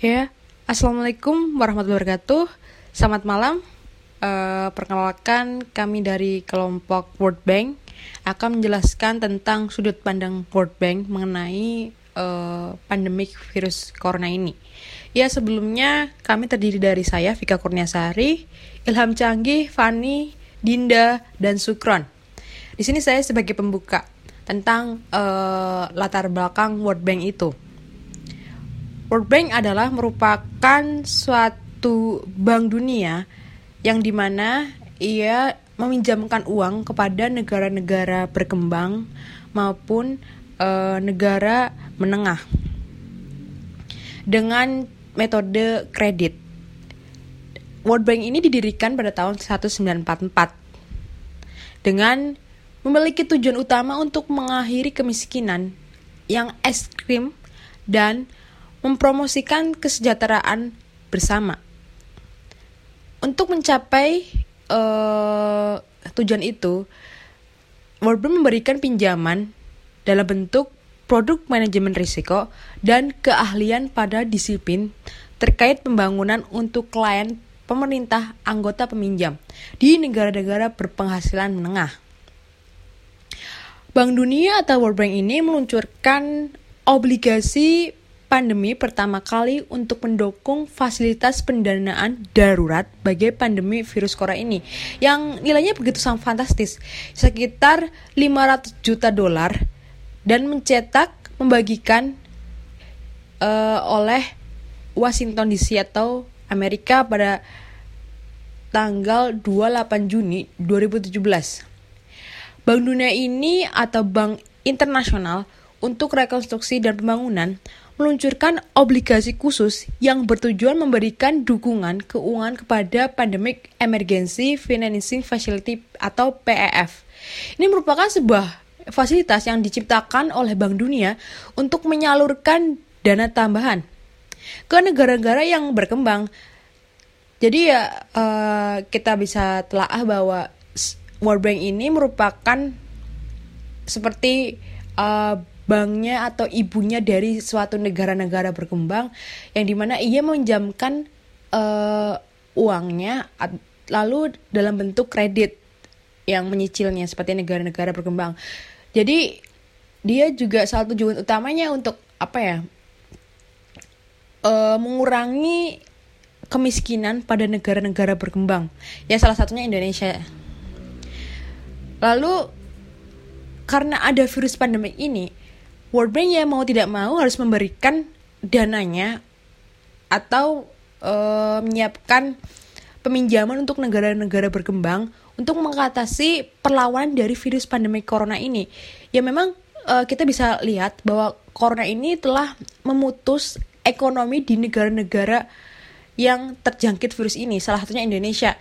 Ya, Assalamualaikum warahmatullahi wabarakatuh. Selamat malam. Uh, perkenalkan kami dari kelompok World Bank akan menjelaskan tentang sudut pandang World Bank mengenai uh, pandemik virus corona ini. Ya, sebelumnya kami terdiri dari saya Vika Kurniasari, Ilham Canggih, Fani, Dinda, dan Sukron. Di sini saya sebagai pembuka tentang uh, latar belakang World Bank itu. World Bank adalah merupakan suatu bank dunia yang di mana ia meminjamkan uang kepada negara-negara berkembang maupun e, negara menengah dengan metode kredit. World Bank ini didirikan pada tahun 1944 dengan memiliki tujuan utama untuk mengakhiri kemiskinan yang ekstrim dan mempromosikan kesejahteraan bersama. Untuk mencapai uh, tujuan itu, World Bank memberikan pinjaman dalam bentuk produk manajemen risiko dan keahlian pada disiplin terkait pembangunan untuk klien pemerintah anggota peminjam di negara-negara berpenghasilan menengah. Bank Dunia atau World Bank ini meluncurkan obligasi pandemi pertama kali untuk mendukung fasilitas pendanaan darurat bagi pandemi virus corona ini yang nilainya begitu sangat fantastis sekitar 500 juta dolar dan mencetak membagikan uh, oleh Washington DC atau Amerika pada tanggal 28 Juni 2017. Bank Dunia ini atau Bank Internasional untuk Rekonstruksi dan Pembangunan meluncurkan obligasi khusus yang bertujuan memberikan dukungan keuangan kepada Pandemic Emergency Financing Facility atau PEF. Ini merupakan sebuah fasilitas yang diciptakan oleh Bank Dunia untuk menyalurkan dana tambahan ke negara-negara yang berkembang. Jadi ya uh, kita bisa telaah bahwa World Bank ini merupakan seperti uh, banknya atau ibunya dari suatu negara-negara berkembang yang di mana ia menjamkan uh, uangnya lalu dalam bentuk kredit yang menyicilnya seperti negara-negara berkembang. Jadi dia juga salah satu tujuan utamanya untuk apa ya? Uh, mengurangi kemiskinan pada negara-negara berkembang. Ya salah satunya Indonesia. Lalu karena ada virus pandemi ini, World Bank ya mau tidak mau harus memberikan dananya atau uh, menyiapkan peminjaman untuk negara-negara berkembang untuk mengatasi perlawanan dari virus pandemi corona ini. Ya memang uh, kita bisa lihat bahwa corona ini telah memutus ekonomi di negara-negara yang terjangkit virus ini, salah satunya Indonesia.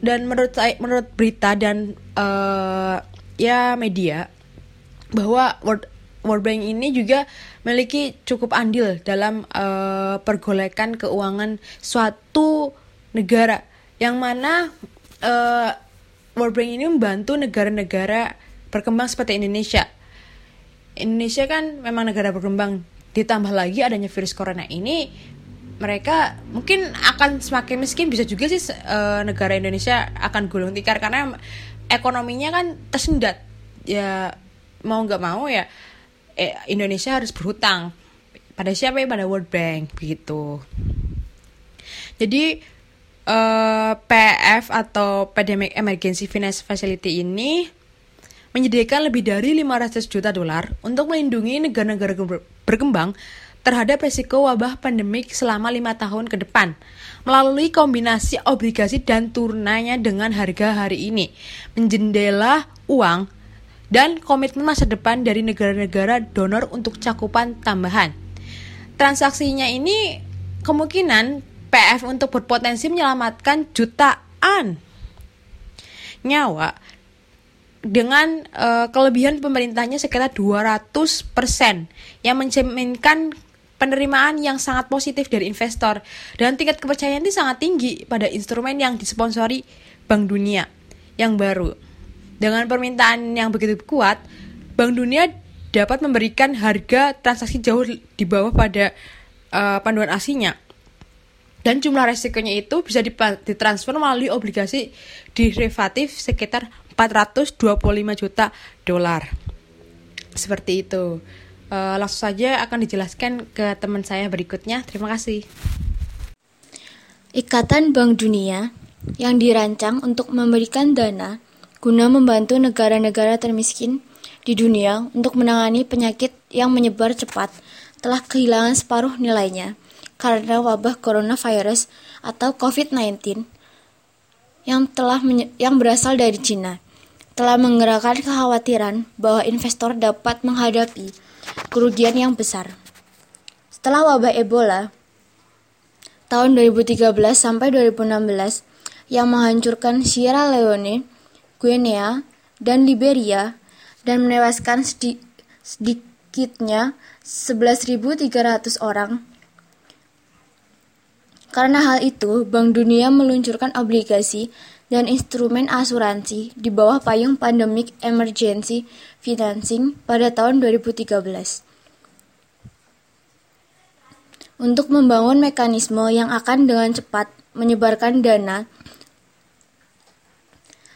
Dan menurut menurut berita dan uh, ya media bahwa World, World Bank ini juga memiliki cukup andil dalam uh, pergolekan keuangan suatu negara yang mana uh, World Bank ini membantu negara-negara berkembang seperti Indonesia. Indonesia kan memang negara berkembang, ditambah lagi adanya virus corona ini, mereka mungkin akan semakin miskin. Bisa juga sih uh, negara Indonesia akan gulung tikar karena ekonominya kan tersendat. Ya mau nggak mau ya eh, Indonesia harus berhutang. Pada siapa ya? Pada World Bank begitu. Jadi eh, PF atau Pandemic Emergency Finance Facility ini menyediakan lebih dari 500 juta dolar untuk melindungi negara-negara berkembang terhadap resiko wabah pandemik selama lima tahun ke depan melalui kombinasi obligasi dan turnanya dengan harga hari ini. Menjendela uang dan komitmen masa depan dari negara-negara donor untuk cakupan tambahan. Transaksinya ini kemungkinan PF untuk berpotensi menyelamatkan jutaan nyawa dengan uh, kelebihan pemerintahnya sekitar 200% yang mencerminkan penerimaan yang sangat positif dari investor dan tingkat kepercayaan ini sangat tinggi pada instrumen yang disponsori Bank Dunia yang baru. Dengan permintaan yang begitu kuat, Bank Dunia dapat memberikan harga transaksi jauh di bawah pada uh, panduan aslinya dan jumlah resikonya itu bisa ditransfer melalui obligasi derivatif sekitar 425 juta dolar. Seperti itu. Uh, langsung saja akan dijelaskan ke teman saya berikutnya. Terima kasih. Ikatan Bank Dunia yang dirancang untuk memberikan dana guna membantu negara-negara termiskin di dunia untuk menangani penyakit yang menyebar cepat telah kehilangan separuh nilainya karena wabah coronavirus atau COVID-19 yang telah yang berasal dari Cina telah menggerakkan kekhawatiran bahwa investor dapat menghadapi kerugian yang besar. Setelah wabah Ebola tahun 2013 sampai 2016 yang menghancurkan Sierra Leone, Guinea, dan Liberia dan menewaskan sedikitnya 11.300 orang karena hal itu, Bank Dunia meluncurkan obligasi dan instrumen asuransi di bawah payung Pandemic Emergency Financing pada tahun 2013. Untuk membangun mekanisme yang akan dengan cepat menyebarkan dana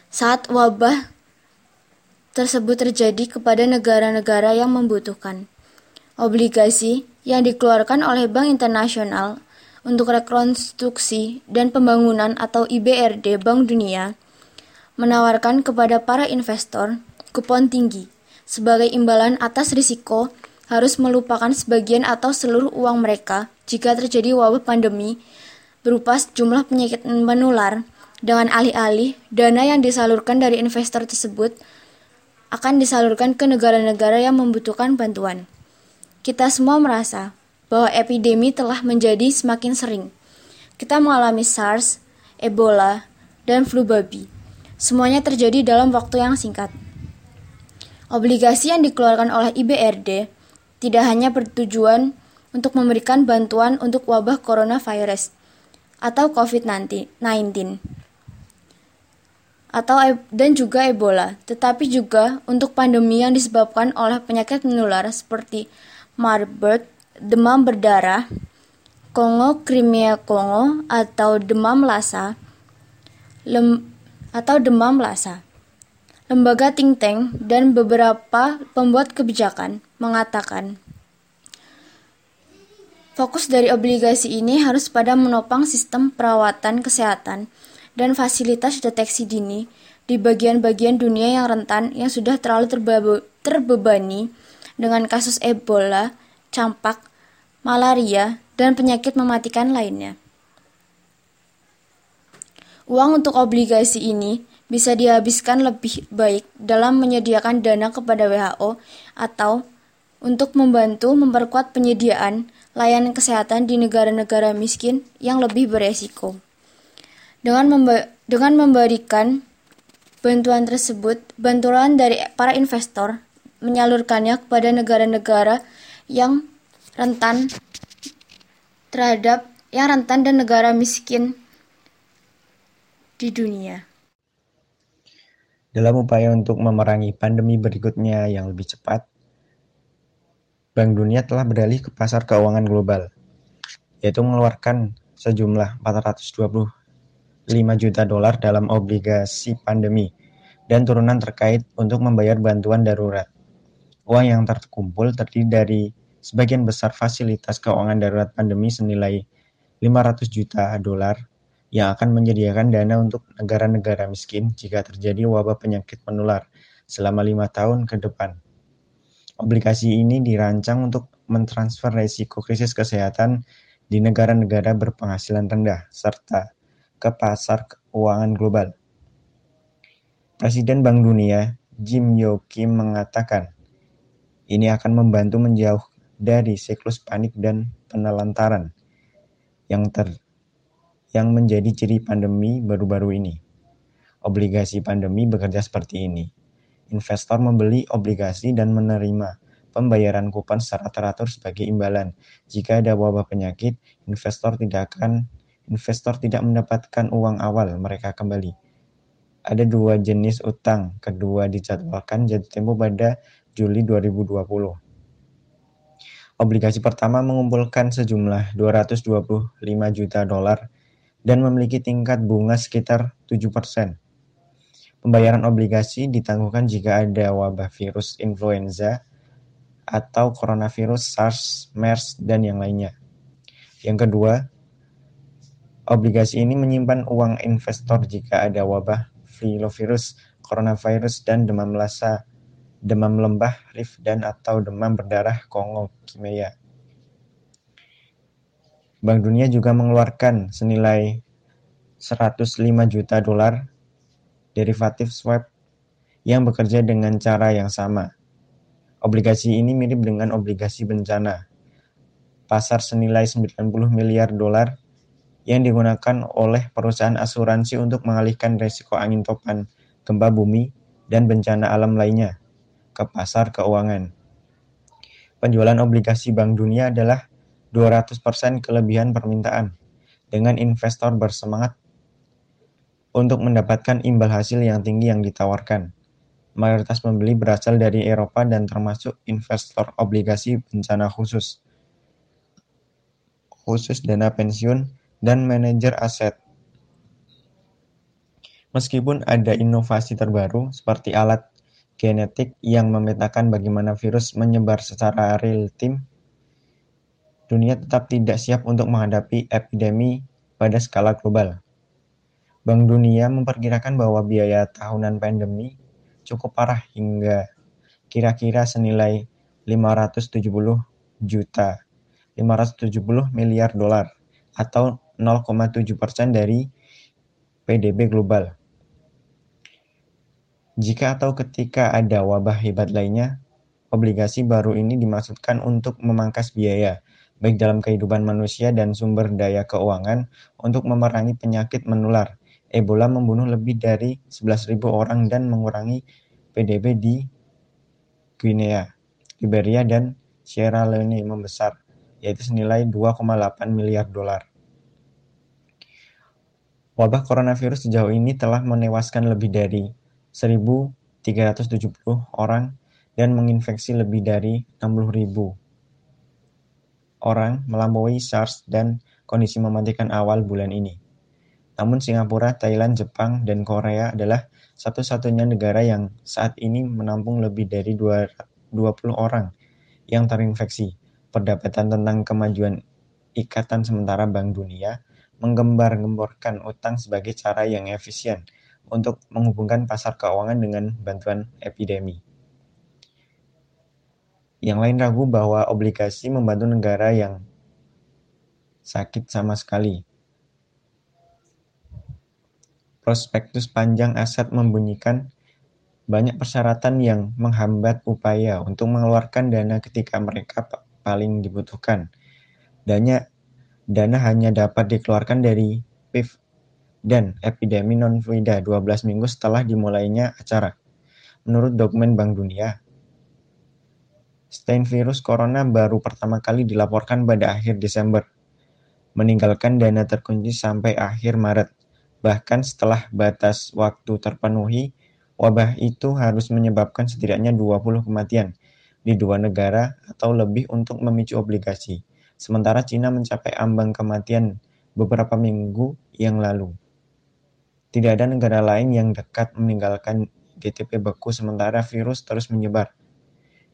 saat wabah tersebut terjadi kepada negara-negara yang membutuhkan. Obligasi yang dikeluarkan oleh Bank Internasional untuk Rekonstruksi dan Pembangunan atau IBRD Bank Dunia menawarkan kepada para investor kupon tinggi sebagai imbalan atas risiko harus melupakan sebagian atau seluruh uang mereka jika terjadi wabah pandemi berupa jumlah penyakit menular dengan alih-alih dana yang disalurkan dari investor tersebut akan disalurkan ke negara-negara yang membutuhkan bantuan. Kita semua merasa bahwa epidemi telah menjadi semakin sering. Kita mengalami SARS, Ebola, dan flu babi. Semuanya terjadi dalam waktu yang singkat. Obligasi yang dikeluarkan oleh IBRD tidak hanya bertujuan untuk memberikan bantuan untuk wabah coronavirus atau COVID-19 atau e, dan juga Ebola, tetapi juga untuk pandemi yang disebabkan oleh penyakit menular seperti Marburg, demam berdarah, Kongo Crimea Kongo atau demam Lassa, lem, atau demam Lassa. Lembaga think tank dan beberapa pembuat kebijakan mengatakan fokus dari obligasi ini harus pada menopang sistem perawatan kesehatan dan fasilitas deteksi dini di bagian-bagian dunia yang rentan yang sudah terlalu terbebani dengan kasus Ebola, campak, malaria, dan penyakit mematikan lainnya. Uang untuk obligasi ini bisa dihabiskan lebih baik dalam menyediakan dana kepada WHO atau untuk membantu memperkuat penyediaan layanan kesehatan di negara-negara miskin yang lebih beresiko. Dengan, memba dengan memberikan bantuan tersebut, bantuan dari para investor menyalurkannya kepada negara-negara yang rentan terhadap yang rentan dan negara miskin di dunia. Dalam upaya untuk memerangi pandemi berikutnya yang lebih cepat, Bank Dunia telah beralih ke pasar keuangan global, yaitu mengeluarkan sejumlah 425 juta dolar dalam obligasi pandemi dan turunan terkait untuk membayar bantuan darurat. Uang yang terkumpul terdiri dari Sebagian besar fasilitas keuangan darurat pandemi senilai 500 juta dolar yang akan menyediakan dana untuk negara-negara miskin jika terjadi wabah penyakit menular selama lima tahun ke depan. Obligasi ini dirancang untuk mentransfer risiko krisis kesehatan di negara-negara berpenghasilan rendah serta ke pasar keuangan global. Presiden Bank Dunia Jim Yo Kim mengatakan, ini akan membantu menjauh dari siklus panik dan penelantaran yang ter yang menjadi ciri pandemi baru-baru ini. Obligasi pandemi bekerja seperti ini. Investor membeli obligasi dan menerima pembayaran kupon secara teratur sebagai imbalan. Jika ada wabah penyakit, investor tidak akan investor tidak mendapatkan uang awal mereka kembali. Ada dua jenis utang, kedua dijadwalkan jatuh tempo pada Juli 2020. Obligasi pertama mengumpulkan sejumlah 225 juta dolar dan memiliki tingkat bunga sekitar 7%. Pembayaran obligasi ditangguhkan jika ada wabah virus influenza atau coronavirus SARS, MERS, dan yang lainnya. Yang kedua, obligasi ini menyimpan uang investor jika ada wabah filovirus, coronavirus, dan demam lasa demam lembah Rift dan atau demam berdarah Kongo Kimia. Bank Dunia juga mengeluarkan senilai 105 juta dolar derivatif swap yang bekerja dengan cara yang sama. Obligasi ini mirip dengan obligasi bencana. Pasar senilai 90 miliar dolar yang digunakan oleh perusahaan asuransi untuk mengalihkan risiko angin topan, gempa bumi, dan bencana alam lainnya ke pasar keuangan. Penjualan obligasi Bank Dunia adalah 200% kelebihan permintaan dengan investor bersemangat untuk mendapatkan imbal hasil yang tinggi yang ditawarkan. Mayoritas pembeli berasal dari Eropa dan termasuk investor obligasi bencana khusus, khusus dana pensiun dan manajer aset. Meskipun ada inovasi terbaru seperti alat genetik yang memetakan bagaimana virus menyebar secara real-time, dunia tetap tidak siap untuk menghadapi epidemi pada skala global. Bank Dunia memperkirakan bahwa biaya tahunan pandemi cukup parah hingga kira-kira senilai 570 juta 570 miliar dolar atau 0,7 persen dari PDB global. Jika atau ketika ada wabah hebat lainnya, obligasi baru ini dimaksudkan untuk memangkas biaya, baik dalam kehidupan manusia dan sumber daya keuangan, untuk memerangi penyakit menular. Ebola membunuh lebih dari 11.000 orang dan mengurangi PDB di Guinea, Liberia, dan Sierra Leone membesar, yaitu senilai 2,8 miliar dolar. Wabah coronavirus sejauh ini telah menewaskan lebih dari 1.370 orang dan menginfeksi lebih dari 60.000 orang melampaui SARS dan kondisi mematikan awal bulan ini. Namun Singapura, Thailand, Jepang, dan Korea adalah satu-satunya negara yang saat ini menampung lebih dari 20 orang yang terinfeksi. Perdapatan tentang kemajuan Ikatan Sementara Bank Dunia menggembar-gemborkan utang sebagai cara yang efisien untuk menghubungkan pasar keuangan dengan bantuan epidemi. Yang lain ragu bahwa obligasi membantu negara yang sakit sama sekali. Prospektus panjang aset membunyikan banyak persyaratan yang menghambat upaya untuk mengeluarkan dana ketika mereka paling dibutuhkan. Dana, dana hanya dapat dikeluarkan dari PIF dan epidemi non-fluida 12 minggu setelah dimulainya acara. Menurut dokumen Bank Dunia, strain virus corona baru pertama kali dilaporkan pada akhir Desember, meninggalkan dana terkunci sampai akhir Maret. Bahkan setelah batas waktu terpenuhi, wabah itu harus menyebabkan setidaknya 20 kematian di dua negara atau lebih untuk memicu obligasi. Sementara Cina mencapai ambang kematian beberapa minggu yang lalu. Tidak ada negara lain yang dekat meninggalkan GTP beku sementara virus terus menyebar.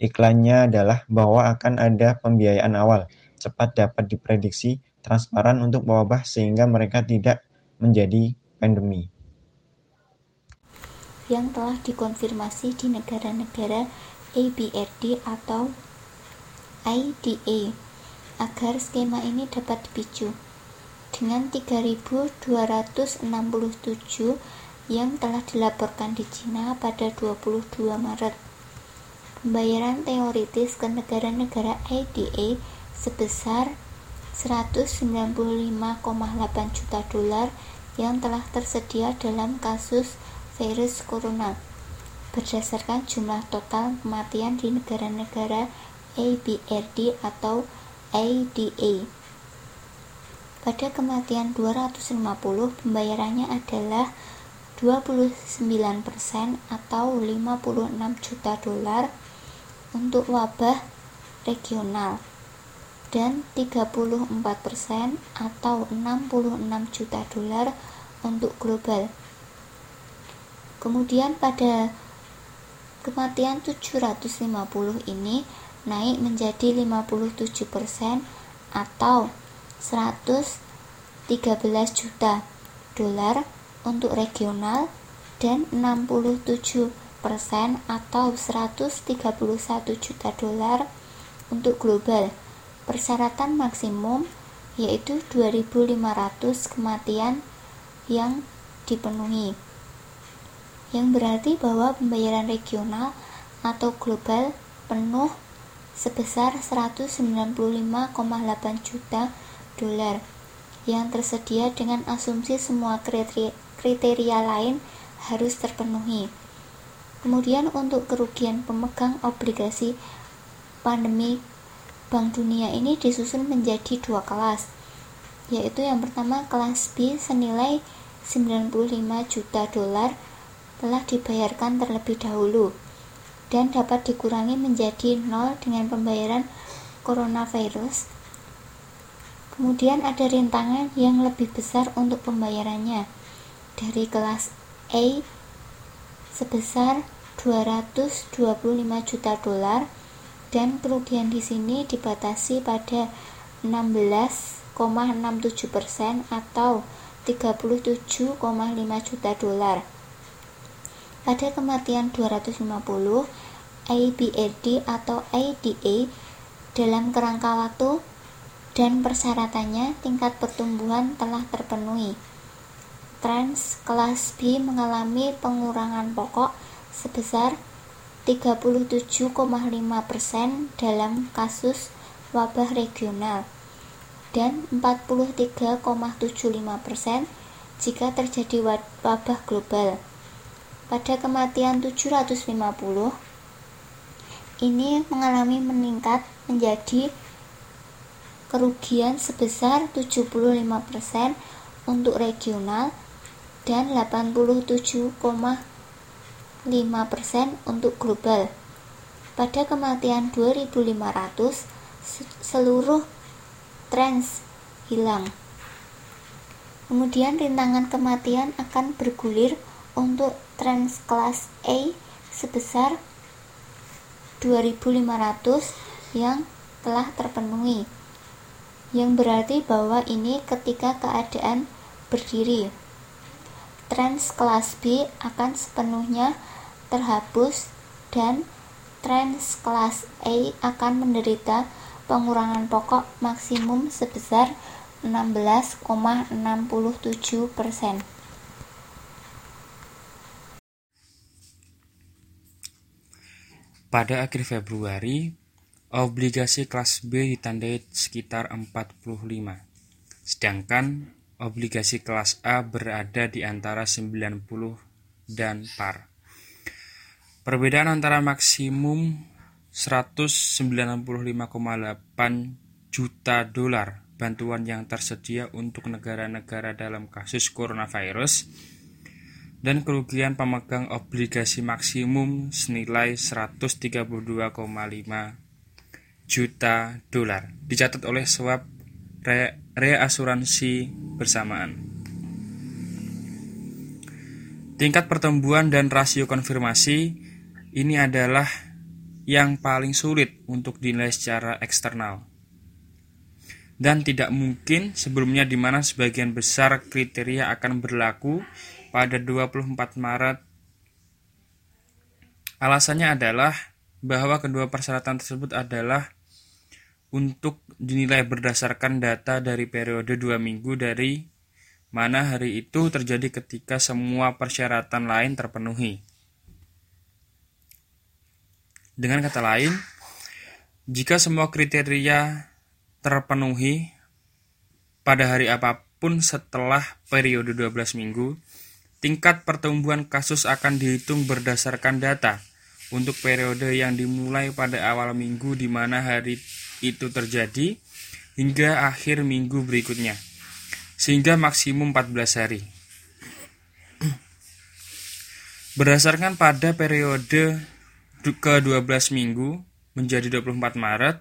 Iklannya adalah bahwa akan ada pembiayaan awal, cepat dapat diprediksi, transparan untuk wabah sehingga mereka tidak menjadi pandemi. Yang telah dikonfirmasi di negara-negara ABRD atau IDA agar skema ini dapat dipicu dengan 3.267 yang telah dilaporkan di Cina pada 22 Maret. Pembayaran teoritis ke negara-negara IDA sebesar 195,8 juta dolar yang telah tersedia dalam kasus virus corona berdasarkan jumlah total kematian di negara-negara ABRD atau ADA. Pada kematian 250, pembayarannya adalah 29% atau 56 juta dolar untuk wabah regional dan 34% atau 66 juta dolar untuk global. Kemudian pada kematian 750 ini naik menjadi 57% atau 113 juta dolar untuk regional dan 67% atau 131 juta dolar untuk global. Persyaratan maksimum yaitu 2500 kematian yang dipenuhi yang berarti bahwa pembayaran regional atau global penuh sebesar 195,8 juta dolar yang tersedia dengan asumsi semua kriteria lain harus terpenuhi. Kemudian untuk kerugian pemegang obligasi pandemi Bank Dunia ini disusun menjadi dua kelas, yaitu yang pertama kelas B senilai 95 juta dolar telah dibayarkan terlebih dahulu dan dapat dikurangi menjadi nol dengan pembayaran coronavirus. Kemudian ada rintangan yang lebih besar untuk pembayarannya dari kelas A sebesar 225 juta dolar dan kerugian di sini dibatasi pada 16,67% atau 37,5 juta dolar. Pada kematian 250, ABAD atau ADA dalam kerangka waktu dan persyaratannya tingkat pertumbuhan telah terpenuhi. Trans kelas B mengalami pengurangan pokok sebesar 37,5% dalam kasus wabah regional dan 43,75% jika terjadi wabah global pada kematian 750 ini mengalami meningkat menjadi kerugian sebesar 75% untuk regional dan 87,5% untuk global. Pada kematian 2500 seluruh trans hilang. Kemudian rintangan kematian akan bergulir untuk trans kelas A sebesar 2500 yang telah terpenuhi yang berarti bahwa ini ketika keadaan berdiri trans kelas B akan sepenuhnya terhapus dan trans kelas A akan menderita pengurangan pokok maksimum sebesar 16,67 persen. Pada akhir Februari, obligasi kelas B ditandai sekitar 45, sedangkan obligasi kelas A berada di antara 90 dan par. Perbedaan antara maksimum 195,8 juta dolar bantuan yang tersedia untuk negara-negara dalam kasus coronavirus dan kerugian pemegang obligasi maksimum senilai 132,5 juta dolar dicatat oleh swap re reasuransi bersamaan. Tingkat pertumbuhan dan rasio konfirmasi ini adalah yang paling sulit untuk dinilai secara eksternal. Dan tidak mungkin sebelumnya di mana sebagian besar kriteria akan berlaku pada 24 Maret. Alasannya adalah bahwa kedua persyaratan tersebut adalah untuk dinilai berdasarkan data dari periode dua minggu dari mana hari itu terjadi ketika semua persyaratan lain terpenuhi. Dengan kata lain, jika semua kriteria terpenuhi pada hari apa pun setelah periode 12 minggu, Tingkat pertumbuhan kasus akan dihitung berdasarkan data untuk periode yang dimulai pada awal minggu di mana hari itu terjadi hingga akhir minggu berikutnya, sehingga maksimum 14 hari. Berdasarkan pada periode ke-12 minggu menjadi 24 Maret,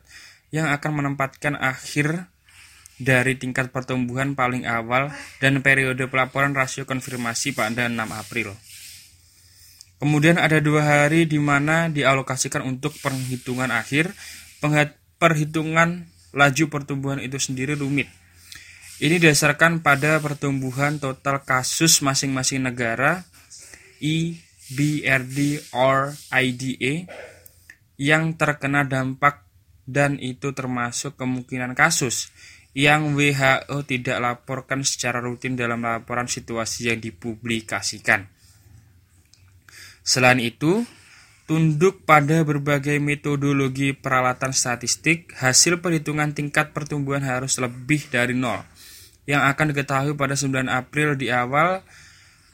yang akan menempatkan akhir dari tingkat pertumbuhan paling awal dan periode pelaporan rasio konfirmasi pada 6 April. Kemudian ada dua hari di mana dialokasikan untuk perhitungan akhir. Perhitungan laju pertumbuhan itu sendiri rumit. Ini didasarkan pada pertumbuhan total kasus masing-masing negara IBRD or IDA yang terkena dampak dan itu termasuk kemungkinan kasus yang WHO tidak laporkan secara rutin dalam laporan situasi yang dipublikasikan. Selain itu, tunduk pada berbagai metodologi peralatan statistik, hasil perhitungan tingkat pertumbuhan harus lebih dari nol, yang akan diketahui pada 9 April di awal.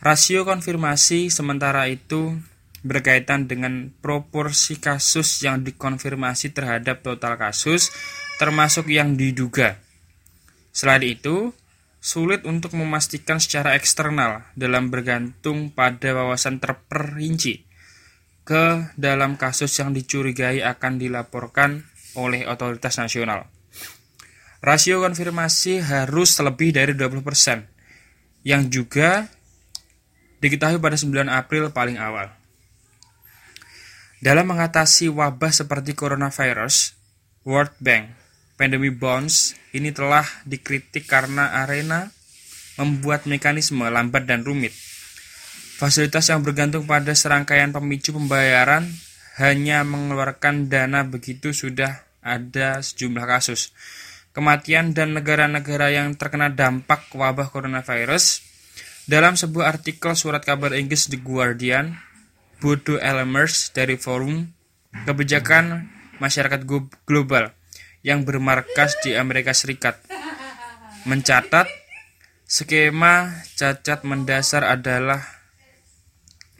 Rasio konfirmasi sementara itu berkaitan dengan proporsi kasus yang dikonfirmasi terhadap total kasus, termasuk yang diduga. Selain itu, sulit untuk memastikan secara eksternal dalam bergantung pada wawasan terperinci ke dalam kasus yang dicurigai akan dilaporkan oleh otoritas nasional. Rasio konfirmasi harus lebih dari 20%, yang juga diketahui pada 9 April paling awal. Dalam mengatasi wabah seperti coronavirus, World Bank Pandemi Bonds ini telah dikritik karena arena membuat mekanisme lambat dan rumit. Fasilitas yang bergantung pada serangkaian pemicu pembayaran hanya mengeluarkan dana begitu sudah ada sejumlah kasus. Kematian dan negara-negara yang terkena dampak wabah coronavirus. Dalam sebuah artikel surat kabar Inggris The Guardian, Bodo Elmers dari Forum Kebijakan Masyarakat Global yang bermarkas di Amerika Serikat mencatat skema cacat mendasar adalah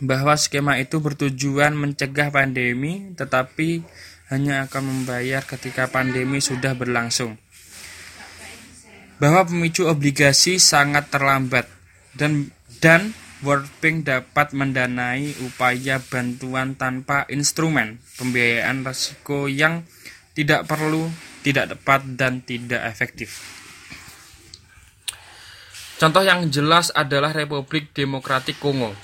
bahwa skema itu bertujuan mencegah pandemi tetapi hanya akan membayar ketika pandemi sudah berlangsung. Bahwa pemicu obligasi sangat terlambat dan dan World Bank dapat mendanai upaya bantuan tanpa instrumen pembiayaan risiko yang tidak perlu tidak tepat dan tidak efektif. Contoh yang jelas adalah Republik Demokratik Kongo,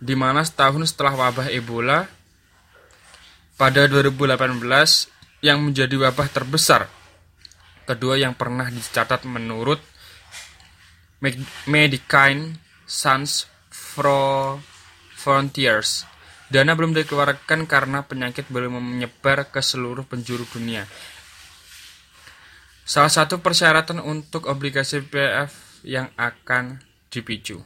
di mana setahun setelah wabah Ebola pada 2018 yang menjadi wabah terbesar kedua yang pernah dicatat menurut Medicine Sans Frontiers. Dana belum dikeluarkan karena penyakit belum menyebar ke seluruh penjuru dunia. Salah satu persyaratan untuk obligasi PF yang akan dipicu.